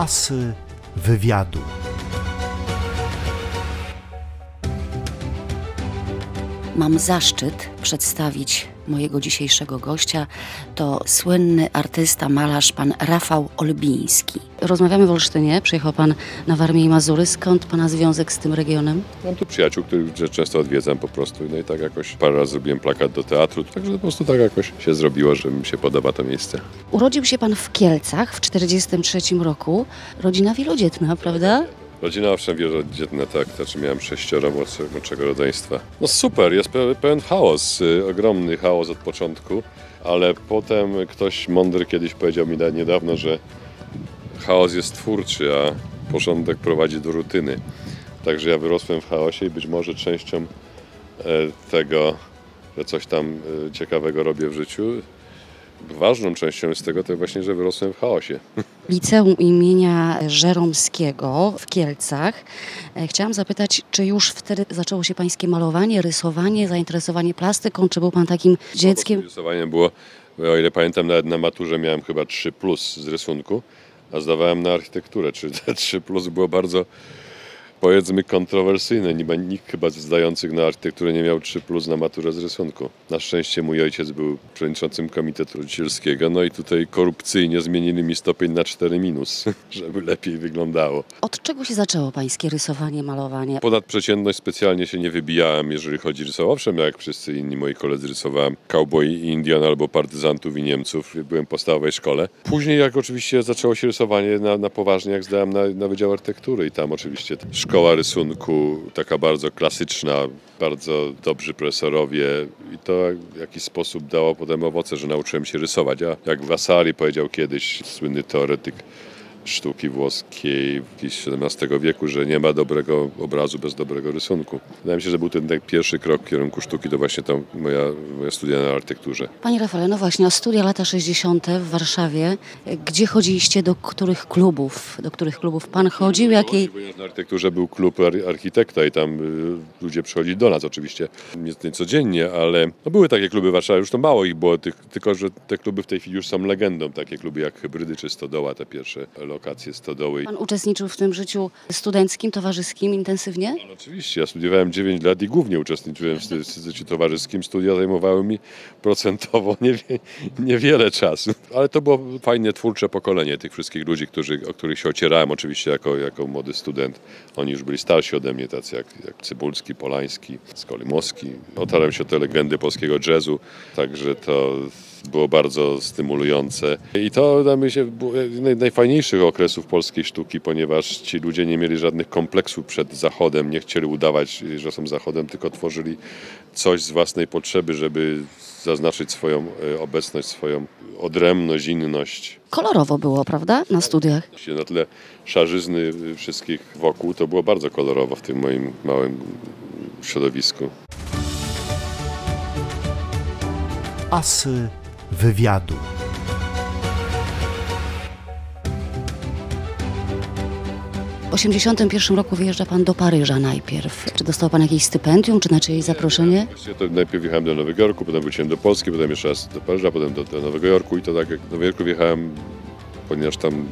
Asy wywiadu. Mam zaszczyt przedstawić mojego dzisiejszego gościa. To słynny artysta, malarz, pan Rafał Olbiński. Rozmawiamy w Olsztynie. Przyjechał pan na Warmię i Mazury. Skąd pana związek z tym regionem? Mam tu przyjaciół, których często odwiedzam po prostu. No i tak jakoś parę razy zrobiłem plakat do teatru, także po prostu tak jakoś się zrobiło, że mi się podoba to miejsce. Urodził się pan w Kielcach w 1943 roku. Rodzina wielodzietna, prawda? Rodzina owszem wielodzietna, tak, znaczy miałem sześcioro młodszego, rodzeństwa. No super, jest pe- pełen chaos, y, ogromny chaos od początku, ale potem ktoś mądry kiedyś powiedział mi niedawno, że chaos jest twórczy, a porządek prowadzi do rutyny. Także ja wyrosłem w chaosie i być może częścią e, tego, że coś tam e, ciekawego robię w życiu, ważną częścią jest tego to właśnie, że wyrosłem w chaosie. Liceum imienia Żeromskiego w Kielcach. E, Chciałam zapytać, czy już wtedy zaczęło się pańskie malowanie, rysowanie, zainteresowanie plastyką? Czy był pan takim dzieckiem? Rysowaniem było, o ile pamiętam, nawet na maturze miałem chyba 3 plus z rysunku, a zdawałem na architekturę. Czy te 3 plus było bardzo, powiedzmy, kontrowersyjne. Nie ma nikt chyba zdających na architekturę nie miał 3 plus na maturę z rysunku. Na szczęście mój ojciec był przewodniczącym komitetu rodzicielskiego, no i tutaj korupcyjnie zmienili mi stopień na 4 minus, żeby lepiej wyglądało. Od czego się zaczęło pańskie rysowanie, malowanie? Ponad przeciętność specjalnie się nie wybijałem, jeżeli chodzi o rysowanie. Owszem, jak wszyscy inni moi koledzy rysowałem cowboy i Indian albo partyzantów i Niemców. Byłem w podstawowej szkole. Później jak oczywiście zaczęło się rysowanie na, na poważnie, jak zdałem na, na Wydział Architektury i tam oczywiście szkoła rysunku, taka bardzo klasyczna, bardzo dobrzy profesorowie i to w jakiś sposób dało potem owoce, że nauczyłem się rysować. A jak Vasari powiedział kiedyś, słynny teoretyk sztuki włoskiej w XVII wieku, że nie ma dobrego obrazu bez dobrego rysunku. Wydaje mi się, że był ten tak pierwszy krok w kierunku sztuki, to właśnie tam moja, moja studia na architekturze. Panie Rafale, no właśnie, a studia lata 60. w Warszawie. Gdzie chodziliście, do których klubów? Do których klubów pan chodził? Jakiej... Ponieważ na architekturze był klub ar- architekta i tam y, ludzie przychodzili do nas oczywiście, nie, nie codziennie, ale no, były takie kluby w Warszawie, już to mało ich było, tylko że te kluby w tej chwili już są legendą, takie kluby jak Hybrydy czy Stodoła, te pierwsze lokacje Stodoły. Pan uczestniczył w tym życiu studenckim, towarzyskim intensywnie? No, Oczywiście, ja studiowałem 9 lat i głównie uczestniczyłem w życiu towarzyskim. Studia zajmowały mi procentowo niewie, niewiele czasu, ale to było fajne, twórcze pokolenie tych wszystkich ludzi, którzy, o których się ocierałem oczywiście jako, jako młody student. Oni już byli starsi ode mnie, tacy jak, jak Cybulski, Polański, Skolimowski. Otarłem się o te legendy polskiego jazzu, także to było bardzo stymulujące. I to wydaje mi się było jeden najfajniejszych okresów polskiej sztuki, ponieważ ci ludzie nie mieli żadnych kompleksów przed Zachodem, nie chcieli udawać, że są Zachodem, tylko tworzyli coś z własnej potrzeby, żeby zaznaczyć swoją e, obecność, swoją odrębność, inność. Kolorowo było, prawda? Na studiach. Na tle szarzyzny wszystkich wokół, to było bardzo kolorowo w tym moim małym środowisku. Asy wywiadu. W 81 roku wyjeżdża pan do Paryża najpierw. Czy dostał pan jakieś stypendium, czy na czyjeś zaproszenie? Właściwie to najpierw jechałem do Nowego Jorku, potem wróciłem do Polski, potem jeszcze raz do Paryża, potem do, do Nowego Jorku i to tak jak do Nowego Jorku wjechałem, ponieważ tam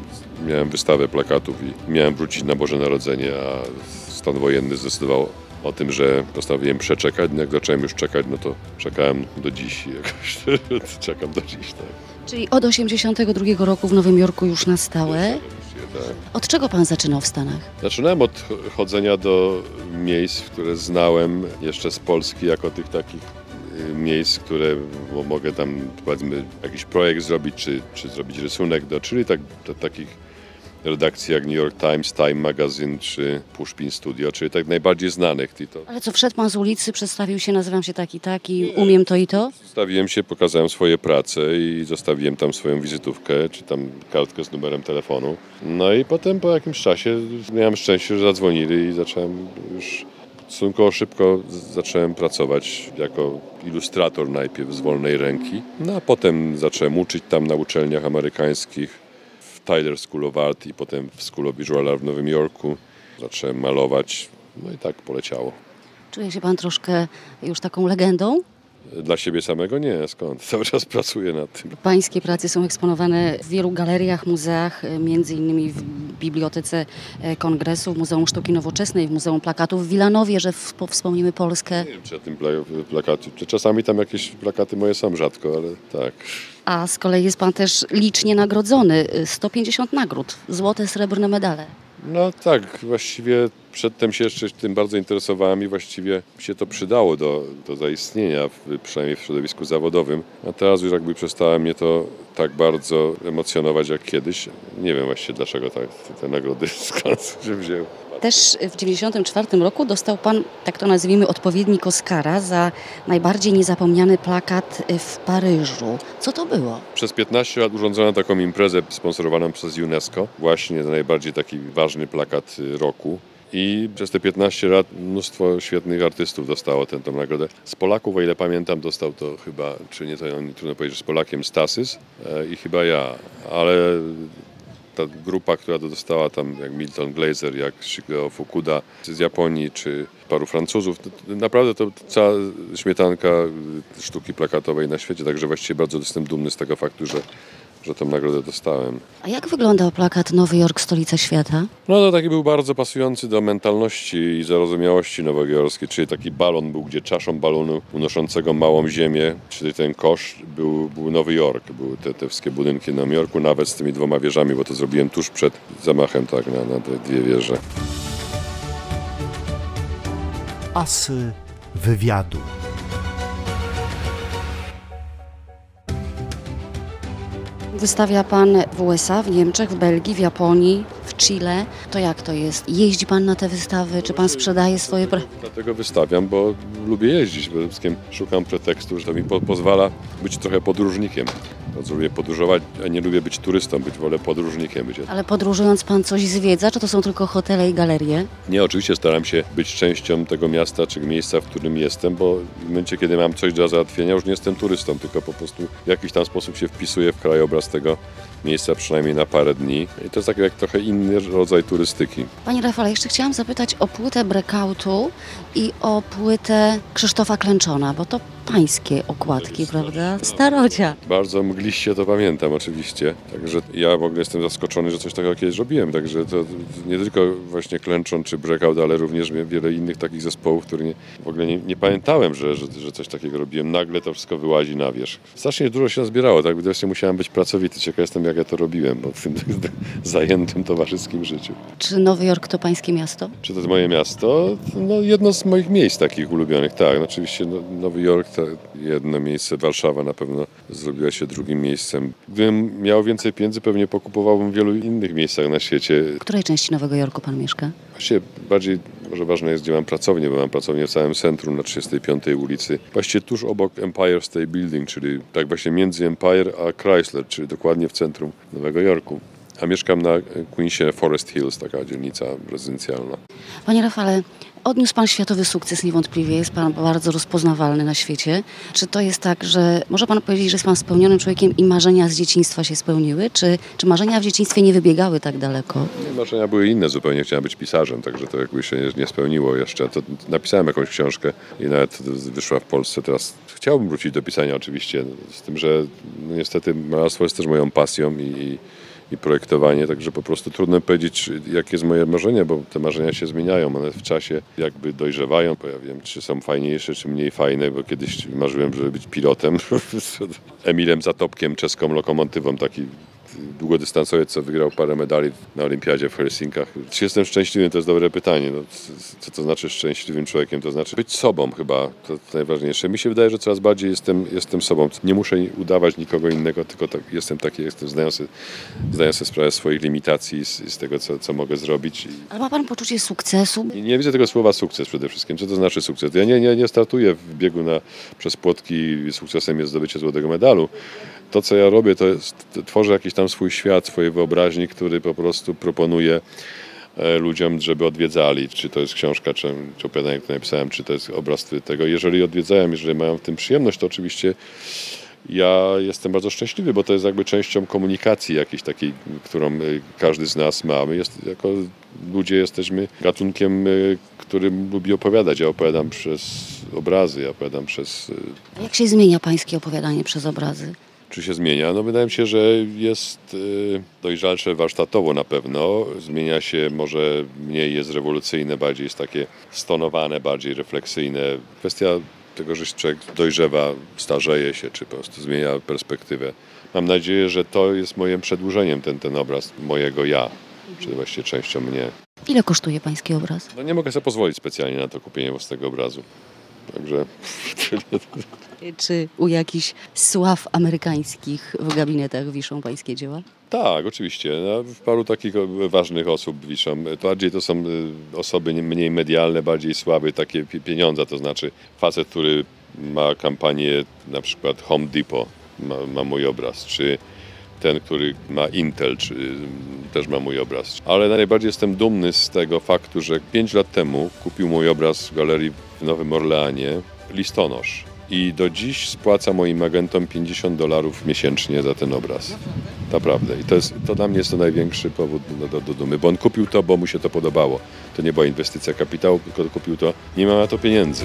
miałem wystawę plakatów i miałem wrócić na Boże Narodzenie, a stan wojenny zdecydował o tym, że postanowiłem przeczekać. No Jak zacząłem już czekać, no to czekałem do dziś jakoś czekam do dziś, tak. Czyli od 82 roku w Nowym Jorku już na stałe. Tak. Od czego pan zaczynał w Stanach? Zaczynałem od ch- chodzenia do miejsc, które znałem jeszcze z Polski, jako tych takich y, miejsc, które mo- mogę tam powiedzmy jakiś projekt zrobić, czy, czy zrobić rysunek do, czyli tak, do takich redakcji jak New York Times, Time Magazine, czy Pushpin Studio, czyli tak najbardziej znanych. To Ale co, wszedł pan z ulicy, przedstawił się, nazywam się tak i tak i umiem to i to? Zostawiłem się, pokazałem swoje prace i zostawiłem tam swoją wizytówkę, czy tam kartkę z numerem telefonu. No i potem po jakimś czasie miałem szczęście, że zadzwonili i zacząłem już stosunkowo szybko zacząłem pracować jako ilustrator najpierw z wolnej ręki. No a potem zacząłem uczyć tam na uczelniach amerykańskich Tyler School of Art i potem w School of Visual Art w Nowym Jorku. Zacząłem malować, no i tak poleciało. Czuje się pan troszkę już taką legendą? Dla siebie samego nie, skąd? Cały czas pracuję nad tym. Pańskie prace są eksponowane w wielu galeriach, muzeach, e, między innymi w Bibliotece e, Kongresu, w Muzeum Sztuki Nowoczesnej, w Muzeum Plakatów w Wilanowie, że wspomnimy Polskę. Nie wiem, czy ja tym pla- plakaty. czy Czasami tam jakieś plakaty moje są rzadko, ale tak. A z kolei jest pan też licznie nagrodzony. e, 150 nagród, złote, srebrne medale. No tak, właściwie przedtem się jeszcze tym bardzo interesowałem i właściwie się to przydało do, do zaistnienia, w, przynajmniej w środowisku zawodowym. A teraz już jakby przestało mnie to tak bardzo emocjonować jak kiedyś. Nie wiem właściwie dlaczego tak, te nagrody skąd się wzięły. Też w 1994 roku dostał pan, tak to nazwijmy, odpowiednik Oscara za najbardziej niezapomniany plakat w Paryżu. Co to było? Przez 15 lat urządzono taką imprezę sponsorowaną przez UNESCO, właśnie najbardziej taki ważny plakat y, roku. I przez te 15 lat mnóstwo świetnych artystów dostało tę, tę nagrodę. Z Polaków, o ile pamiętam, dostał to chyba, czy nie, to nie trudno powiedzieć, z Polakiem Stasys e, i chyba ja, ale ta grupa, która dostała tam, jak Milton Glaser, jak Shigeo Fukuda z Japonii, czy paru Francuzów, naprawdę to cała śmietanka sztuki plakatowej na świecie, także właściwie bardzo jestem dumny z tego faktu, że, że tę nagrodę dostałem. A jak wyglądał plakat Nowy Jork, stolica świata? No to taki był bardzo pasujący do mentalności i zarozumiałości nowojorskiej, czyli taki balon był, gdzie czaszą balonu unoszącego małą ziemię, czyli ten kosz, był, był Nowy Jork. Były te, te wszystkie budynki na Nowym Jorku, nawet z tymi dwoma wieżami, bo to zrobiłem tuż przed zamachem tak, na, na te dwie wieże. Asy wywiadu. Wystawia pan w USA, w Niemczech, w Belgii, w Japonii, w Chile. To jak to jest? Jeździ pan na te wystawy? Czy pan sprzedaje swoje... Dlatego wystawiam, bo lubię jeździć. Przede wszystkim szukam pretekstu, że to mi po, pozwala być trochę podróżnikiem. Bardzo lubię podróżować, a nie lubię być turystą, być wolę podróżnikiem. Być. Ale podróżując pan coś zwiedza, czy to są tylko hotele i galerie? Nie, oczywiście staram się być częścią tego miasta czy miejsca, w którym jestem, bo w momencie, kiedy mam coś do załatwienia, już nie jestem turystą, tylko po prostu w jakiś tam sposób się wpisuję w krajobraz tego miejsca przynajmniej na parę dni. I to jest taki jak trochę inny rodzaj turystyki. Panie Rafale, jeszcze chciałam zapytać o płytę Breakoutu i o płytę Krzysztofa Klęczona, bo to pańskie okładki, prawda? Starocia. Bardzo mgliście to pamiętam oczywiście. Także ja w ogóle jestem zaskoczony, że coś takiego kiedyś robiłem. Także to nie tylko właśnie Klęczon czy Breakout, ale również wiele innych takich zespołów, które nie, w ogóle nie, nie pamiętałem, że, że, że coś takiego robiłem. Nagle to wszystko wyłazi na wierzch. Strasznie dużo się zbierało, tak? Wreszcie musiałem być pracowity. Ciekaw jestem, jak ja to robiłem, bo w tym zajętym towarzyskim życiu. Czy Nowy Jork to pańskie miasto? Czy to jest moje miasto? No, jedno z moich miejsc takich ulubionych, tak. No, oczywiście no, Nowy Jork to jedno miejsce, Warszawa na pewno zrobiła się drugim miejscem. Gdybym miał więcej pieniędzy, pewnie pokupowałbym w wielu innych miejscach na świecie. W której części Nowego Jorku pan mieszka? Właściwie bardziej może ważne jest, gdzie mam pracownię, bo mam pracownię w całym centrum na 35 ulicy. Właściwie tuż obok Empire State Building, czyli tak właśnie między Empire a Chrysler, czyli dokładnie w centrum Nowego Jorku. A mieszkam na Queensie Forest Hills, taka dzielnica rezydencjalna. Panie Rafale, odniósł pan światowy sukces niewątpliwie, jest pan bardzo rozpoznawalny na świecie. Czy to jest tak, że może pan powiedzieć, że jest pan spełnionym człowiekiem i marzenia z dzieciństwa się spełniły? Czy, czy marzenia w dzieciństwie nie wybiegały tak daleko? Nie, Marzenia były inne zupełnie, chciałem być pisarzem, także to jakby się nie, nie spełniło jeszcze. To napisałem jakąś książkę i nawet wyszła w Polsce. Teraz chciałbym wrócić do pisania oczywiście, z tym, że no niestety malarstwo jest też moją pasją i, i projektowanie, także po prostu trudno powiedzieć, jakie jest moje marzenie, bo te marzenia się zmieniają, one w czasie jakby dojrzewają, bo ja wiem, czy są fajniejsze, czy mniej fajne, bo kiedyś marzyłem, żeby być pilotem, Emilem Zatopkiem, czeską lokomotywą, taki długodystansowiec, co wygrał parę medali na olimpiadzie w Helsinkach. Czy jestem szczęśliwym? To jest dobre pytanie. No, co to znaczy szczęśliwym człowiekiem? To znaczy być sobą chyba, to, to najważniejsze. Mi się wydaje, że coraz bardziej jestem, jestem sobą. Nie muszę udawać nikogo innego, tylko tak, jestem taki, jestem, sobie, zdaję sobie sprawę swoich limitacji, z, z tego, co, co mogę zrobić. Ale ma pan poczucie sukcesu? nie, nie widzę tego słowa sukces przede wszystkim. Co to znaczy sukces? Ja nie, nie, nie startuję w biegu na, przez płotki i sukcesem jest zdobycie złotego medalu. To, co ja robię, to jest, tworzę jakiś tam swój świat, swojej wyobraźni, który po prostu proponuję e, ludziom, żeby odwiedzali. Czy to jest książka, czy, czy opowiadanie, które napisałem, czy to jest obraz tego. Jeżeli odwiedzają, jeżeli mają w tym przyjemność, to oczywiście ja jestem bardzo szczęśliwy, bo to jest jakby częścią komunikacji jakiejś takiej, którą y, każdy z nas ma. My jest, jako ludzie jesteśmy gatunkiem, y, który lubi opowiadać. Ja opowiadam przez obrazy, ja opowiadam przez... Jak się zmienia pańskie opowiadanie przez obrazy? Czy się zmienia? No wydaje mi się, że jest y, dojrzalsze warsztatowo na pewno. Zmienia się, może mniej jest rewolucyjne, bardziej jest takie stonowane, bardziej refleksyjne. Kwestia tego, że człowiek dojrzewa, starzeje się, czy po prostu zmienia perspektywę. Mam nadzieję, że to jest moim przedłużeniem, ten, ten obraz mojego ja, czy właściwie częścią mnie. Ile kosztuje pański obraz? No nie mogę sobie pozwolić specjalnie na to kupienie własnego obrazu. Także Czy u jakichś sław amerykańskich w gabinetach wiszą pańskie dzieła? Tak, oczywiście. No, w paru takich ważnych osób wiszą. Bardziej to są y, osoby nie- mniej medialne, bardziej słabe takie pi- pieniądze. To znaczy facet, który ma kampanię na przykład Home Depot ma, ma mój obraz, czy ten, który ma Intel, czy mm, też ma mój obraz. Ale najbardziej jestem dumny z tego faktu, że 5 lat temu kupił mój obraz w galerii w Nowym Orleanie listonosz. I do dziś spłaca moim agentom 50 dolarów miesięcznie za ten obraz. Naprawdę. I to, jest, to dla mnie jest to największy powód do, do, do dumy, bo on kupił to, bo mu się to podobało. To nie była inwestycja kapitału, tylko kupił to, nie ma na to pieniędzy.